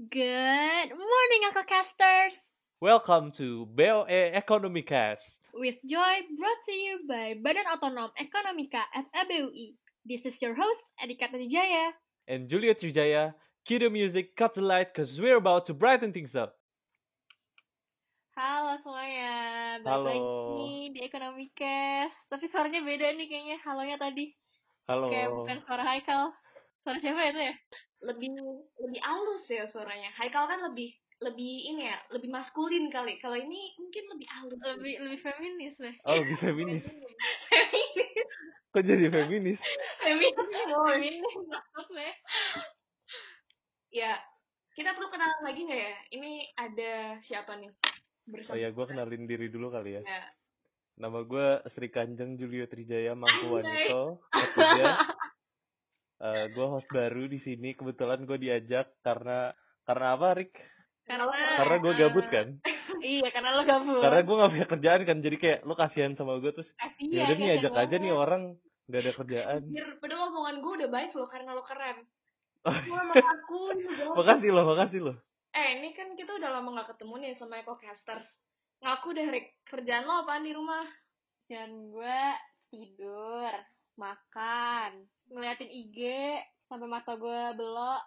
Good morning, Uncle Casters! Welcome to BOE Economy Cast. With joy brought to you by Badan Otonom Ekonomika FEBUI. This is your host, Adika Trijaya. And Julia Trijaya, cue the music, cut the light, cause we're about to brighten things up. Halo semuanya, balik Halo. lagi di Ekonomika. Tapi suaranya beda nih kayaknya, halonya tadi. Halo. Kayak bukan suara Haikal. Suara siapa itu ya? lebih lebih halus ya suaranya. Haikal kan lebih lebih ini ya, lebih maskulin kali. Kalau ini mungkin lebih halus. Lebih lebih feminis deh. Oh, lebih feminis. feminis. Kok jadi feminis? Feminis. Oh, feminis maksudnya. Ya, kita perlu kenalan lagi nggak ya? Ini ada siapa nih? Oh Bersama. ya, gue kenalin diri dulu kali ya. Ya. Nama gue Sri Kanjeng Julio Trijaya Mangku Ketiga. Eh, gue host baru di sini. Kebetulan gue diajak karena karena apa, Rick? Karena Karena gue gabut kan. Iya, karena lo gabut. Karena gue gak punya kerjaan kan. Jadi kayak lu kasihan sama gue terus. Ya udah nih kasihan ajak aja nih orang nggak ada kerjaan. Anjir, padahal omongan gue udah baik loh karena lo keren. Oh, Gue mengaku makasih loh, makasih loh. Eh, ini kan kita udah lama gak ketemu nih sama EcoCasters. Ngaku deh, Rick. Kerjaan lo apaan di rumah? Dan gue tidur, makan, ngeliatin IG sampai mata gue belok.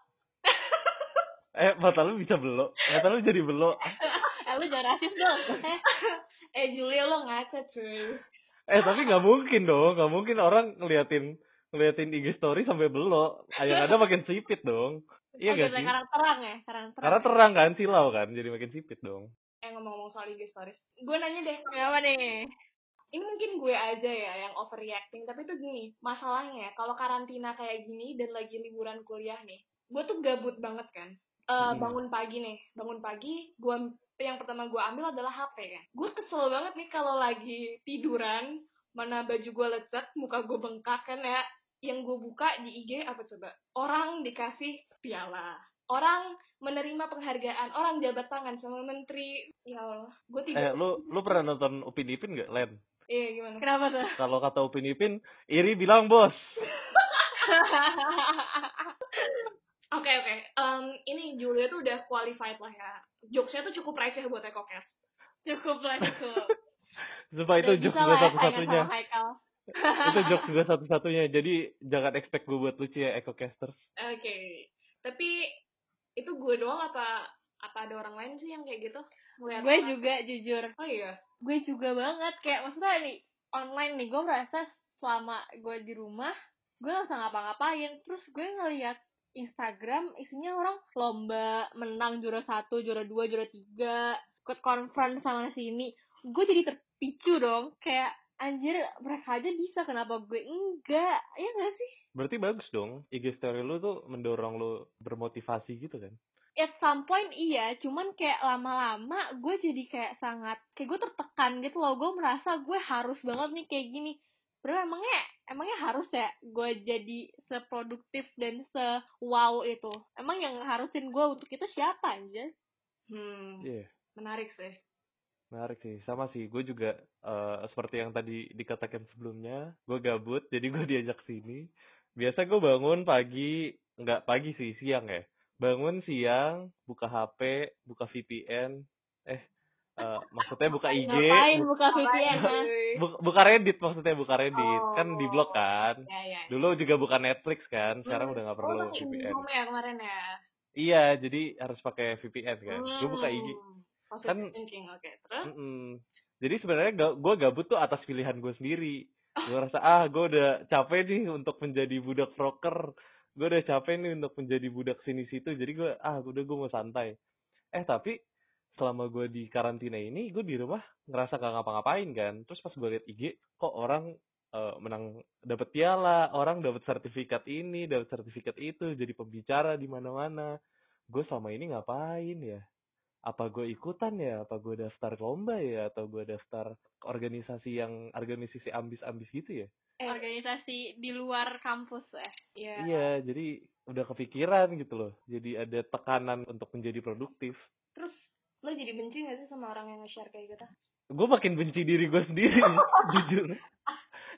Eh, mata lu bisa belok. Mata lu jadi belok. Eh lu jangan rasis dong. Eh, Eh, Julia lo ngaca, cuy. Eh, tapi nggak mungkin dong. Nggak mungkin orang ngeliatin ngeliatin IG story sampai belok. Yang ada makin sipit dong. Iya oh, gak sih? Karena terang ya, karena terang. Karena terang kan, silau kan. Jadi makin sipit dong. Eh, ngomong-ngomong soal IG stories. Gue nanya deh, Kenapa nih? Ini mungkin gue aja ya yang overreacting, tapi tuh gini, masalahnya ya, kalau karantina kayak gini dan lagi liburan kuliah nih, gue tuh gabut banget kan. Eh, Hmm. bangun pagi nih, bangun pagi, gue yang pertama gue ambil adalah HP kan. Gue kesel banget nih kalau lagi tiduran, mana baju gue lecet, muka gue bengkak kan ya. Yang gue buka di IG apa coba? Orang dikasih piala. Orang menerima penghargaan, orang jabat tangan sama menteri. Ya Allah, gue Eh, tidur. lu lu pernah nonton Upin Ipin gak, Len? Iya gimana? Kenapa tuh? Kalau kata Upin Ipin, iri bilang bos. Oke oke, Em, ini Julia tuh udah qualified lah ya. Jokesnya tuh cukup receh buat EcoCast. cukup lah, cukup. Sumpah itu jokes gue ya, satu-satunya. itu jokes gue satu-satunya. Jadi jangan expect gue buat lucu ya, EcoCasters. Oke, tapi itu gue doang apa apa ada orang lain sih yang kayak gitu? Ngeliat gue juga jujur, Oh iya. gue juga banget. Kayak maksudnya nih online nih gue merasa selama gue di rumah gue gak usah ngapa-ngapain. Terus gue ngeliat Instagram isinya orang lomba menang juara satu juara dua juara tiga ikut conference sana sini. Gue jadi terpicu dong. Kayak anjir mereka aja bisa kenapa gue enggak? Ya gak sih? Berarti bagus dong. IG story lu tuh mendorong lu bermotivasi gitu kan. At some point iya cuman kayak lama-lama gue jadi kayak sangat kayak gue tertekan gitu loh gue merasa gue harus banget nih kayak gini Bro, emangnya emangnya harus ya gue jadi seproduktif dan se wow itu emang yang harusin gue untuk itu siapa aja Hmm, Iya. menarik sih. Menarik sih, sama sih. Gue juga eh, seperti yang tadi dikatakan sebelumnya, gue gabut, jadi gue diajak sini. Biasa gue bangun pagi, nggak pagi sih, siang ya. Bangun siang, buka HP, buka VPN, eh, eh, maksudnya buka IG, ngapain bu- buka VPN ha? bu- buka Reddit maksudnya buka Reddit, kan di blog kan. Ya ya. Dulu juga buka Netflix kan, sekarang Hmm. udah nggak Oh, perlu pakai VPN. Ya kemarin ya. Iya, jadi harus pakai VPN kan. Gue buka IG. Hmm, Positive Kan- thinking, oke. Terus? Mm-mm. Jadi sebenarnya gue gabut tuh atas pilihan gue sendiri. Gue rasa ah gue udah capek nih untuk menjadi budak broker. Gue udah capek nih untuk menjadi budak sini situ. Jadi gue ah udah gue mau santai. Eh tapi selama gue di karantina ini gue di rumah ngerasa gak ngapa-ngapain kan. Terus pas gue liat IG kok orang eh, menang dapat piala, orang dapat sertifikat ini, dapat sertifikat itu, jadi pembicara di mana-mana. Gue selama ini ngapain ya? apa gue ikutan ya apa gue daftar lomba ya atau gue daftar organisasi yang organisasi ambis-ambis gitu ya Eh, organisasi di luar kampus ya Iya. iya jadi udah kepikiran gitu loh. Jadi ada tekanan untuk menjadi produktif. Terus lo jadi benci gak sih sama orang yang nge-share kayak gitu? gue makin benci diri gue sendiri jujur.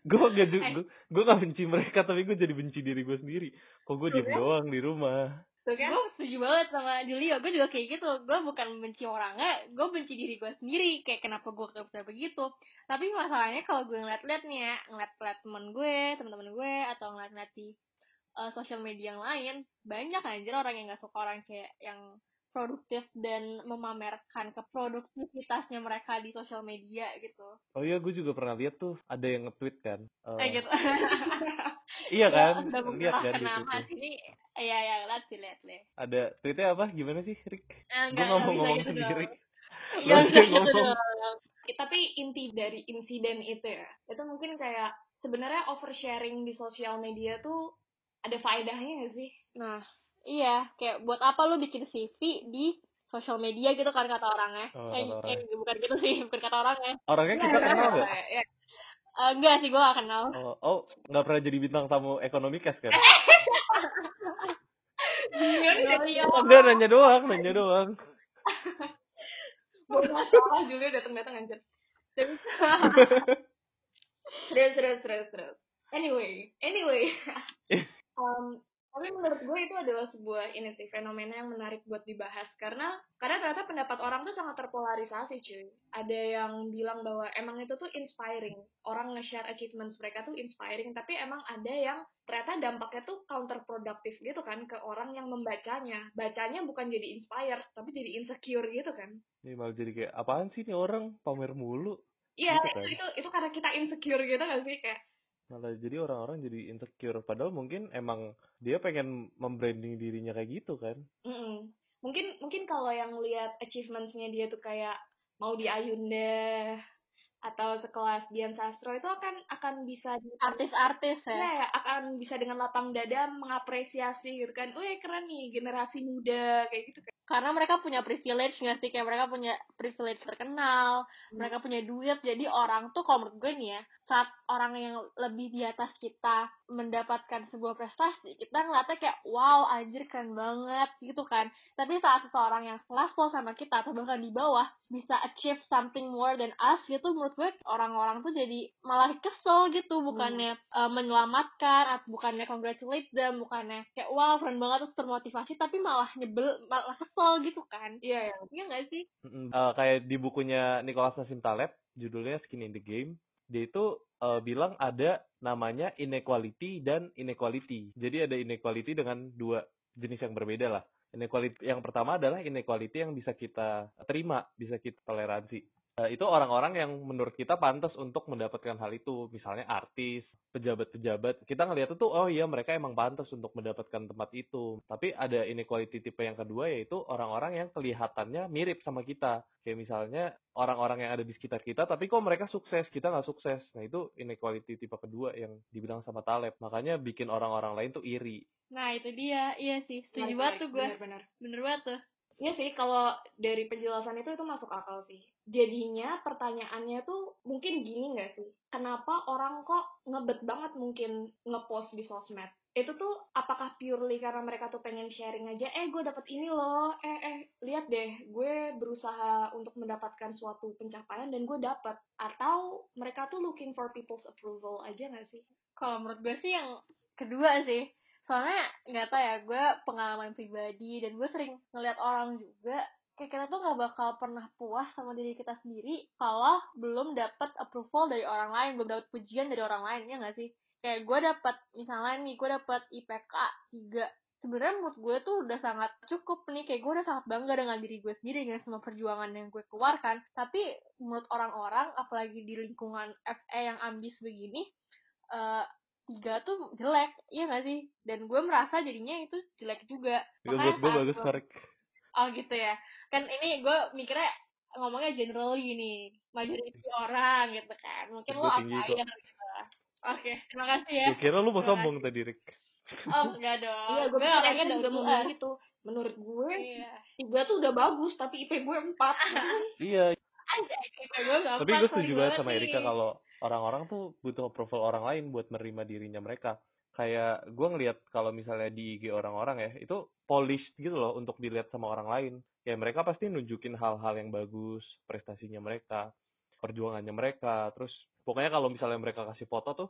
Gue gak ju- gue gak benci mereka tapi gue jadi benci diri gue sendiri. Kok gue diem Sebenarnya- doang di rumah Tuh kan? gue setuju banget sama Julio gue juga kayak gitu. Gue bukan benci orangnya gue benci diri gue sendiri. Kayak kenapa gue gak bisa begitu? Tapi masalahnya kalau gue ngeliat-liat nih ya ngeliat-ngeliat temen gue teman-teman gue atau ngeliat-ngeliat di uh, sosial media yang lain banyak anjir orang yang gak suka orang kayak yang produktif dan memamerkan keproduktivitasnya mereka di sosial media gitu Oh iya, gue juga pernah lihat tuh ada yang nge-tweet kan. eh, kayak gitu Iya kan? Lihat kan di situ. sini iya ya lihat sih lihat deh Ada tweetnya apa? Gimana sih, Rick? Eh, Gue enggak, nggak mau enggak bisa ngomong gitu sendiri. yang gitu ngomong. dong. tapi inti dari insiden itu ya itu mungkin kayak sebenarnya oversharing di sosial media tuh ada faedahnya gak sih Nah, iya, kayak buat apa lu bikin CV di sosial media gitu kan kata orangnya. Oh, eh, kata orangnya. eh, bukan gitu sih, bukan kata orangnya. Orangnya kita kenal nggak? ya, Eh, enggak sih, gue gak kenal. Oh, oh, nggak pernah jadi bintang tamu ekonomi kas kan? Iya. Enggak nanya doang, nanya doang. Baru masalah Julia datang-datang anjir. Terus terus terus terus. Anyway, anyway. um, tapi menurut gue itu adalah sebuah ini sih fenomena yang menarik buat dibahas karena karena ternyata pendapat orang tuh sangat terpolarisasi cuy. Ada yang bilang bahwa emang itu tuh inspiring. Orang nge-share achievements mereka tuh inspiring, tapi emang ada yang ternyata dampaknya tuh counterproductive gitu kan ke orang yang membacanya. Bacanya bukan jadi inspired, tapi jadi insecure gitu kan. Ini malah jadi kayak apaan sih nih orang pamer mulu? Iya, Gitu kan. itu, itu itu karena kita insecure gitu gak sih kayak Malah jadi orang-orang jadi insecure. Padahal mungkin emang dia pengen membranding dirinya kayak gitu kan? mm-mm. mungkin mungkin kalau yang lihat achievementsnya dia tuh kayak mau di Ayunda atau sekelas Dian Sastro itu akan akan bisa Artis-artis ya. ya, ya, akan bisa dengan lapang dada mengapresiasi gitu kan, wih keren nih generasi muda kayak gitu kan. Karena mereka punya privilege nggak sih? Kayak mereka punya privilege terkenal, Hmm. mereka punya duit. Jadi orang tuh kalau menurut gue nih ya, saat orang yang lebih di atas kita mendapatkan sebuah prestasi, kita ngeliatnya kayak wow anjir keren banget gitu kan. Tapi saat seseorang yang level sama kita atau bahkan di bawah bisa achieve something more than us gitu menurut gue orang-orang tuh jadi malah kesel gitu bukannya uh, menyelamatkan atau bukannya congratulate them bukannya kayak wow keren banget terus termotivasi tapi malah nyebel malah kesel gitu kan Iya ya. iya nggak sih. Eh, kayak di bukunya Nicholas Nassim Taleb, judulnya Skin in the Game, dia itu eh, bilang ada namanya inequality dan inequality. Jadi ada inequality dengan dua jenis yang berbeda lah. Inequality yang pertama adalah inequality yang bisa kita terima, bisa kita toleransi. Eh, itu orang-orang yang menurut kita pantas untuk mendapatkan hal itu, misalnya artis, pejabat-pejabat. Kita ngeliat itu, oh iya mereka emang pantas untuk mendapatkan tempat itu. Tapi ada inequality tipe yang kedua yaitu orang-orang yang kelihatannya mirip sama kita. Kayak misalnya orang-orang yang ada di sekitar kita, tapi kok mereka sukses, kita nggak sukses. Nah itu inequality tipe kedua yang dibilang sama Taleb. Makanya bikin orang-orang lain tuh iri. nah itu dia iya sih setuju Baik, banget tuh gue Benar-benar. bener banget tuh Iya sih, kalau dari penjelasan itu itu masuk akal sih. Jadinya pertanyaannya tuh mungkin gini nggak sih? Kenapa orang kok ngebet banget mungkin ngepost di sosmed? Itu tuh apakah purely karena mereka tuh pengen sharing aja, eh gue dapet ini loh, eh eh lihat deh, gue berusaha untuk mendapatkan suatu pencapaian dan gue dapet. Atau mereka tuh looking for people's approval aja nggak sih? kalau menurut gue sih yang kedua sih soalnya nggak tau ya gue pengalaman pribadi dan gue sering ngeliat orang juga kayak kita tuh nggak bakal pernah puas sama diri kita sendiri kalau belum dapat approval dari orang lain belum dapat pujian dari orang lain ya nggak sih? Kayak gue dapat misalnya nih gue dapat IPK 3 sebenarnya menurut gue tuh udah sangat cukup nih kayak gue udah sangat bangga dengan diri gue sendiri dengan semua perjuangan yang gue keluarkan. Tapi menurut orang-orang apalagi di lingkungan FE yang ambis begini eh, tiga tuh jelek iya gak sih dan gue merasa jadinya itu jelek juga Itu buat Makanya gue bagus, Marek. oh gitu ya kan ini gue mikirnya ngomongnya generally nih majority orang gitu kan mungkin lo apa tinggi ya gitu oke terima kasih ya Gue kira lu mau sombong tadi, Rick. oh enggak dong Iya, gue orangnya juga mau earth. gitu. Menurut gue, iya tiga tuh udah bagus, tapi IP gue empat. Iya, aja kayak gue gampang tapi gue setuju banget sama. Erika kalau orang-orang tuh butuh approval orang lain buat menerima dirinya mereka. Kayak gue ngelihat kalau misalnya di IG orang-orang ya, itu polished gitu loh untuk dilihat sama orang lain. Ya mereka pasti nunjukin hal-hal yang bagus, prestasinya mereka, perjuangannya mereka. Terus pokoknya kalau misalnya mereka kasih foto tuh,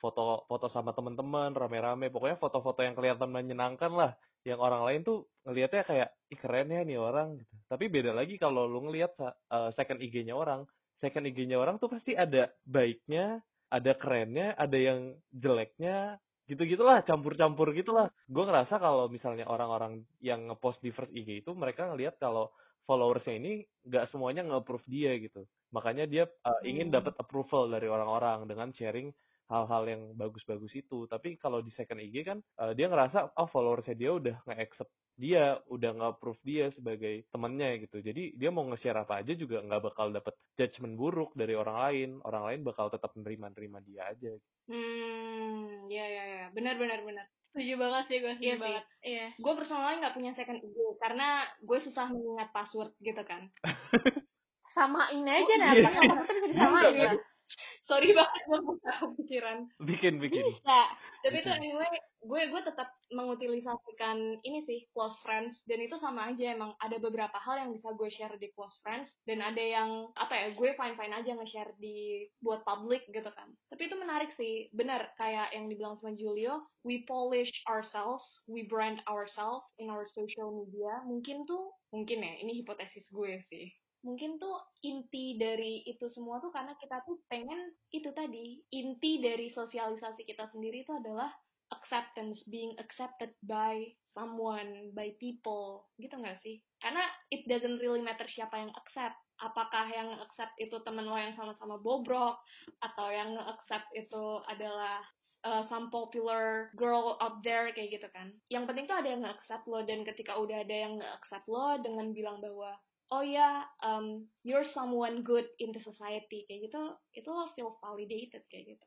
foto foto sama teman-teman rame-rame, pokoknya foto-foto yang kelihatan menyenangkan lah, yang orang lain tuh ngelihatnya kayak ih keren ya nih orang gitu tapi beda lagi kalau lu ngelihat uh, second IG-nya orang second IG-nya orang tuh pasti ada baiknya ada kerennya ada yang jeleknya gitu gitulah campur-campur gitulah. Gue ngerasa kalau misalnya orang-orang yang ngepost di first IG itu mereka ngelihat kalau followersnya ini nggak semuanya nge-approve dia gitu. Makanya dia uh, ingin hmm. dapat approval dari orang-orang dengan sharing hal-hal yang bagus-bagus itu. Tapi kalau di second IG kan uh, dia ngerasa oh followersnya dia udah nge-accept dia udah nge-approve dia sebagai temennya gitu. Jadi dia mau nge-share apa aja juga nggak bakal dapet judgement buruk dari orang lain. Orang lain bakal tetap menerima-nerima dia aja. Hmm ya ya ya benar benar benar. Setuju banget sih gue setuju iya. Banget iya gue personalnya nggak punya second IG karena gue susah mengingat password gitu kan. Sama ini aja oh, nih iya. apa bisa disamain ya sorry banget gue buka pikiran. Bikin bikin. Bisa. Tapi itu anyway gue gue tetap mengutilisasikan ini sih close friends. Dan itu sama aja emang ada beberapa hal yang bisa gue share di close friends. Dan ada yang apa ya gue fine fine aja nge-share di buat public gitu kan. Tapi itu menarik sih. Benar kayak yang dibilang sama Julio we polish ourselves we brand ourselves in our social media. Mungkin tuh mungkin ya ini hipotesis gue sih mungkin tuh inti dari itu semua tuh karena kita tuh pengen itu tadi inti dari sosialisasi kita sendiri itu adalah acceptance being accepted by someone by people. Gitu nggak sih? Karena it doesn't really matter siapa yang accept. Apakah yang accept itu temen lo yang sama-sama bobrok atau yang accept itu adalah uh, some popular girl out there kayak gitu kan. Yang penting tuh ada yang nge-accept lo dan ketika udah ada yang nge-accept lo dengan bilang bahwa oh ya yeah, um, you're someone good in the society kayak gitu itu lo feel validated kayak gitu.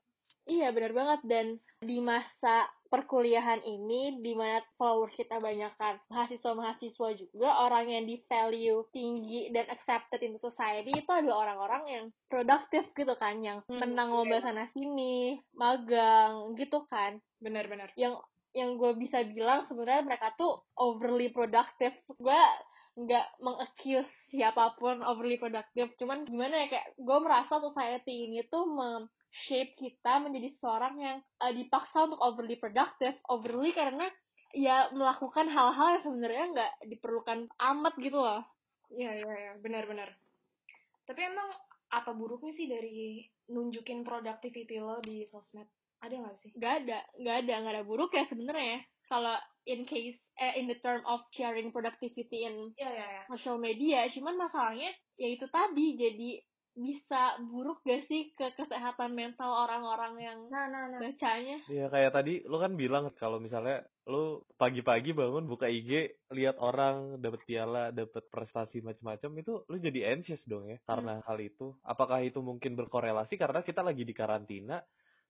Iya benar banget. Dan di masa perkuliahan ini di mana followers kita banyak kan mahasiswa-mahasiswa juga orang yang di value tinggi dan accepted in society itu adalah orang-orang yang produktif gitu kan yang hmm, menang lomba iya. sana sini magang gitu kan. Benar-benar yang yang gue bisa bilang sebenarnya mereka tuh overly productive. Gue nggak mengaccuse siapa pun overly productive. Cuman gimana ya kayak gue merasa society ini tuh shape kita menjadi seorang yang uh, dipaksa untuk overly productive overly karena ya melakukan hal-hal yang sebenarnya nggak diperlukan amat gitu loh. Iya iya iya. Benar-benar tapi emang apa buruknya sih dari nunjukin productivity lo di sosmed? Ada nggak sih? Nggak ada nggak ada nggak ada buruk ya sebenarnya kalau in case eh, in the term of sharing productivity in yeah, yeah, yeah. social media cuman masalahnya ya itu tadi jadi bisa buruk gak sih ke kesehatan mental orang-orang yang nah, nah, nah. bacanya? Iya kayak tadi lu kan bilang kalau misalnya lu pagi-pagi bangun buka IG lihat orang dapat piala, dapat prestasi macam-macam itu lu jadi anxious dong ya karena hmm. hal itu. Apakah itu mungkin berkorelasi karena kita lagi di karantina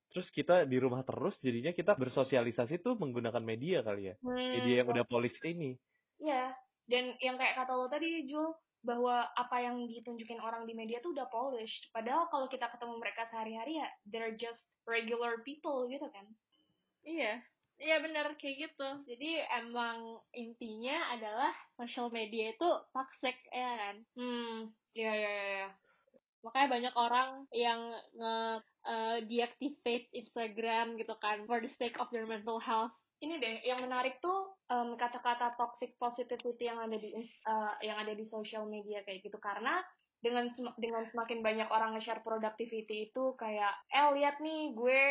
terus kita di rumah terus jadinya kita bersosialisasi tuh menggunakan media kali ya. Hmm. media yang udah polis ini. Ya dan yang kayak kata lo tadi Jul bahwa apa yang ditunjukin orang di media tuh udah polished. Padahal kalau kita ketemu mereka sehari-hari ya they're just regular people gitu kan. Iya iya bener kayak gitu. Jadi emang intinya adalah social media itu toxic ya kan? Hmm iya iya iya makanya banyak orang yang nge uh, deactivate Instagram gitu kan for the sake of their mental health. Ini deh yang menarik tuh um, kata-kata toxic positivity yang ada di uh, yang ada di social media kayak gitu. Karena dengan dengan semakin banyak orang nge-share productivity itu kayak eh lihat nih gue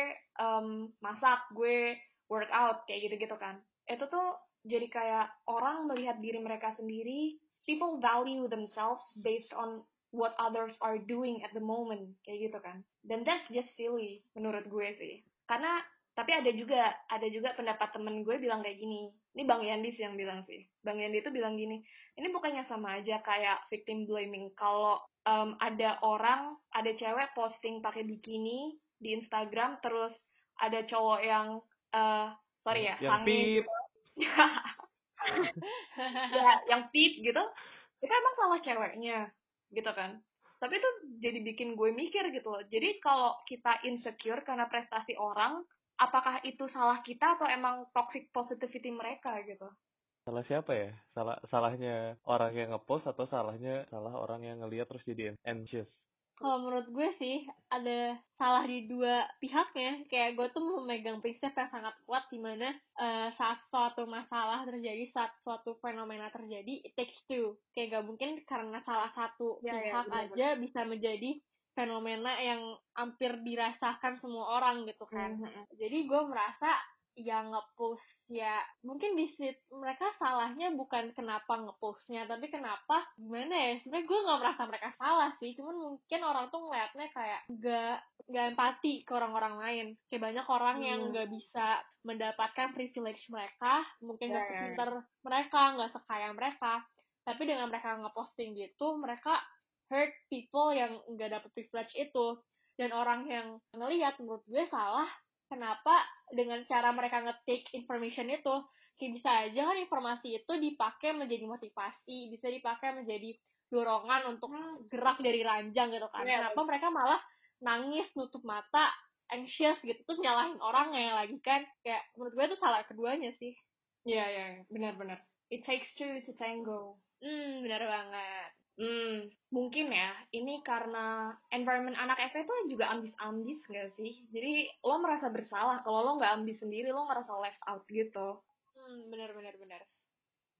um, masak gue workout kayak gitu-gitu kan. Itu tuh jadi kayak orang melihat diri mereka sendiri people value themselves based on what others are doing at the moment kayak gitu kan. Dan that's just silly menurut gue sih. Karena tapi ada juga ada juga pendapat temen gue bilang kayak gini. Ini bang Yandi sih yang bilang sih. Bang Yandi itu bilang gini ini bukannya sama aja kayak victim blaming. Kalau um, ada orang ada cewek posting pakai bikini di Instagram terus ada cowok yang uh, sorry ya yang pip. ya yang pip gitu. Itu emang salah ceweknya gitu kan. Tapi itu jadi bikin gue mikir gitu loh. Jadi kalau kita insecure karena prestasi orang apakah itu salah kita atau emang toxic positivity mereka gitu? Salah siapa ya? Salah salahnya orang yang ngepost atau salahnya salah orang yang ngeliat terus jadi anxious Kalau menurut gue sih ada salah di dua pihaknya. Kayak gue tuh memegang prinsip yang sangat kuat di mana eh, saat suatu masalah terjadi, saat suatu fenomena terjadi, it takes two. Kayak gak mungkin karena salah satu Ya, ya, pihak benar-benar. aja bisa menjadi fenomena yang hampir dirasakan semua orang gitu kan. Mhm. Jadi gue merasa yang ngepost ya mungkin di sit mereka salahnya bukan kenapa ngepostnya tapi kenapa gimana ya sebenarnya gue nggak merasa mereka salah sih cuman mungkin orang tuh ngeliatnya kayak gak gak empati ke orang-orang lain kayak banyak orang yang Hmm. nggak bisa mendapatkan privilege mereka mungkin Ya, gak ya, ya. sepinter mereka nggak sekaya mereka tapi dengan mereka ngeposting gitu mereka hurt people yang nggak dapet privilege itu dan orang yang ngelihat menurut gue salah kenapa dengan cara mereka ngetik information itu kayak bisa aja kan informasi itu dipakai menjadi motivasi bisa dipakai menjadi dorongan untuk gerak dari ranjang gitu kan Iya, kenapa mereka malah nangis nutup mata anxious gitu terus nyalahin orang yang lagi kan kayak menurut gue itu salah keduanya sih Iya, iya, iya. benar-benar. It takes two to tango. hmm benar banget Hmm, mungkin ya, ini karena environment anak FE itu juga ambis-ambis gak sih? Jadi lo merasa bersalah kalau lo nggak ambis sendiri, lo ngerasa left out gitu. hmm benar benar benar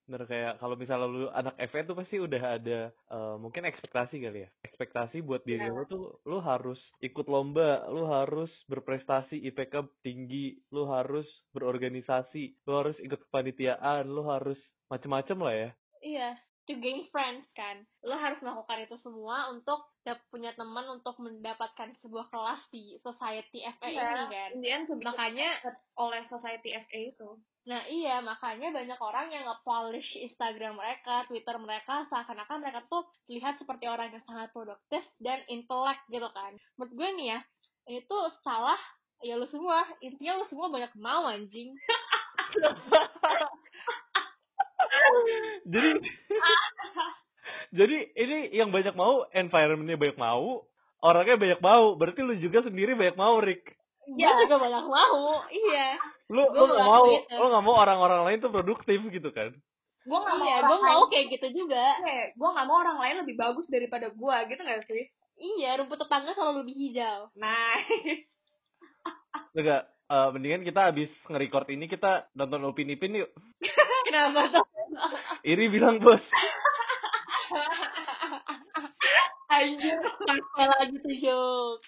Bener kayak kalau misalnya lu anak FE tuh pasti udah ada eh, mungkin ekspektasi kali ya. Ekspektasi buat diri Iya. lu tuh lu harus ikut lomba, lu harus berprestasi IPK tinggi, lu harus berorganisasi, lu harus ikut kepanitiaan, lu harus macem-macem lah ya. Iya, to gain friends kan. Lo harus melakukan itu semua untuk punya teman untuk mendapatkan sebuah kelas di society FA Iya. ini kan. In the end, Makanya, oleh society FA itu. nah iya, makanya banyak orang yang nge-polish Instagram mereka, Twitter mereka, seakan-akan mereka tuh terlihat seperti orang yang sangat produktif dan intelek gitu kan. Menurut gue nih ya, ini tuh salah ya lu semua. Intinya lu semua banyak mau anjing. Jadi Jadi ini yang banyak mau, environmentnya banyak mau, orangnya banyak mau. Berarti lu juga sendiri banyak mau, Rick. Gue juga banyak mau, iya. Lu Gua lu nggak ngelakuin mau, itu. lu nggak mau orang-orang lain tuh produktif gitu kan? Gue gak mau Iya, orang gue mau kayak gitu juga. gue gak mau orang lain lebih bagus daripada gue, gitu gak sih? Iya, rumput tetangga selalu lebih hijau. Nice. Enggak, eh, mendingan kita habis nge-record ini kita nonton Upin Ipin yuk. Kenapa tuh? Iri bilang bos. Anjir. Sampai lagi tuh joke.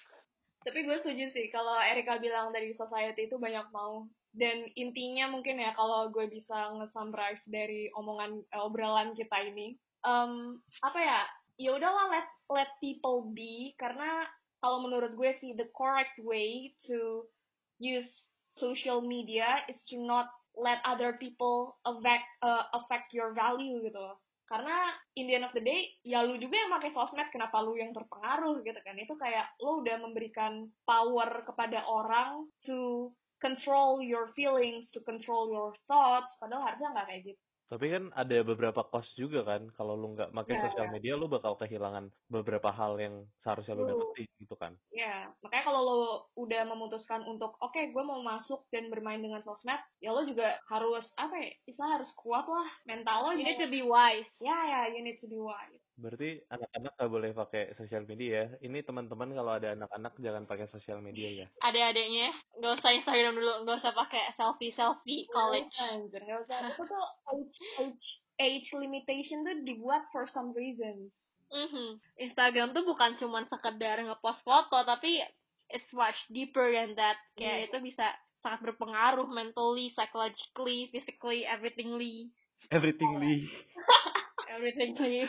Tapi gue setuju sih kalau Erika bilang dari society itu banyak mau. Dan intinya mungkin ya kalau gue bisa nge-summarize dari omongan eh, obrolan kita ini, em, apa ya? Ya udahlah let let people be karena kalau menurut gue sih the correct way to use social media is to not let other people affect uh, affect your value gitu. Karena in the end of the day, ya lu juga yang pakai sosmed, kenapa lu yang terpengaruh gitu kan? Itu kayak lu udah memberikan power kepada orang to control your feelings, to control your thoughts, padahal harusnya nggak kayak gitu. Tapi kan ada beberapa cost juga kan. Kalau lu nggak pakai Iya, sosial iya. media, lu bakal kehilangan beberapa hal yang seharusnya lu dapetin gitu kan. Ya, makanya kalau lo udah memutuskan untuk, oke, gue mau masuk dan bermain dengan sosmed, ya lo juga harus, apa ya, istilah harus kuat lah, mental lo You need to be wise. Ya, ya, you need to be wise. Berarti anak-anak nggak boleh pakai sosial media ya. Ini teman-teman kalau ada anak-anak jangan pakai sosial media ya. Adik-adiknya, nggak usah Instagram dulu, nggak usah pakai selfie-selfie college. Anjir, nggak usah. Itu tuh age, age, age limitation tuh dibuat for some reasons. Mhm. Instagram tuh bukan cuma sekedar ngepost foto, tapi it's much deeper than that. Kayak Iya. itu bisa sangat berpengaruh mentally, psychologically, physically, everythingly. Everythingly. Everythingly.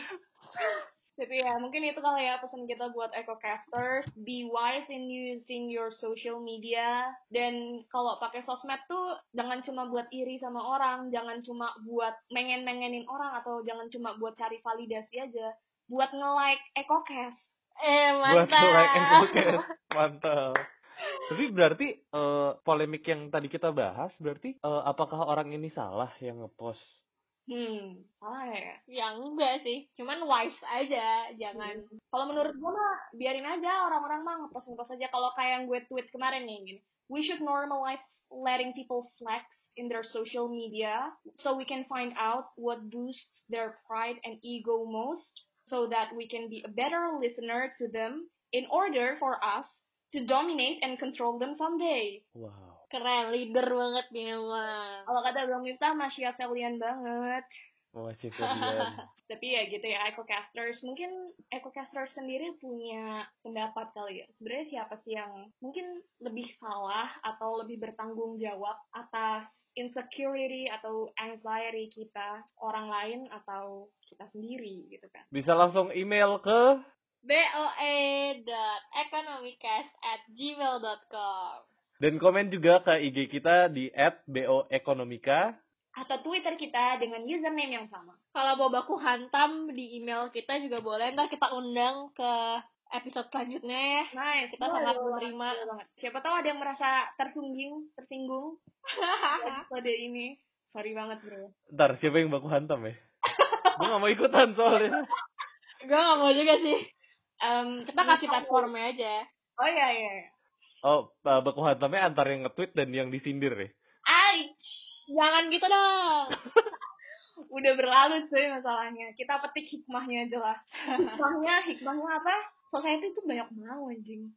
Tapi ya, mungkin itu kali ya pesan kita buat EcoCasters. Be wise in using your social media. Dan kalau pakai sosmed tuh, jangan cuma buat iri sama orang. Jangan cuma buat mengen-mengenin orang. Atau jangan cuma buat cari validasi aja. Buat nge-like EcoCast. Eh, Buat mantap. like and podcast. Mantap. Tapi berarti eh, polemik yang tadi kita bahas berarti eh, apakah orang ini salah yang ngepost? Hmm, salah ya? Ya enggak sih, cuman wise aja, jangan. Kalau menurut gue mah, biarin aja orang-orang mah ngepost-ngepost aja. Kalau kayak yang gue tweet kemarin nih, gini. We should normalize letting people flex in their social media so we can find out what boosts their pride and ego most so that we can be a better listener to them in order for us to dominate and control them someday. Wow. Keren, leader banget nih emang. Kalau kata Bang Miftah, Machiavellian banget. Masih kalian. Tapi ya gitu ya, ecocasters. Mungkin ecocasters sendiri punya pendapat kali ya. Sebenarnya siapa sih yang mungkin lebih salah atau lebih bertanggung jawab atas insecurity atau anxiety kita, orang lain atau kita sendiri gitu kan. Bisa langsung email ke boe.economicast at gmail.com dan komen juga ke IG kita di @boekonomika. Atau Twitter kita dengan username yang sama. Kalau mau baku hantam di email kita juga boleh. Ntar kita undang ke episode selanjutnya ya. Nice, Kita boleh, sangat menerima. banget. Siapa tahu ada yang merasa tersinggung, tersinggung episode ini. Sorry banget bro. Ntar siapa yang baku hantam ya? Gue gak mau ikutan soalnya. Gue gak mau juga sih. Em, Kita kasih platformnya aja. Oh iya iya. Oh, uh, baku hantamnya antara yang nge-tweet dan yang disindir ya? Ai, Jangan gitu dong. udah berlalu cuy masalahnya. Kita petik hikmahnya aja lah. Hikmahnya, hikmahnya apa? Society itu banyak mau anjing.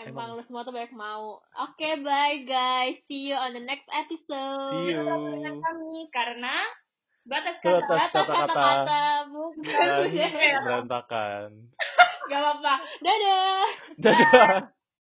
Emang lu semua tuh banyak mau. Oke, bye guys. See you on the next episode. See you. Kami karena sebatas Sebatas kata Atas kata-kata. kata-kata bukan. Berantakan. Gak apa-apa. Dadah. Dadah.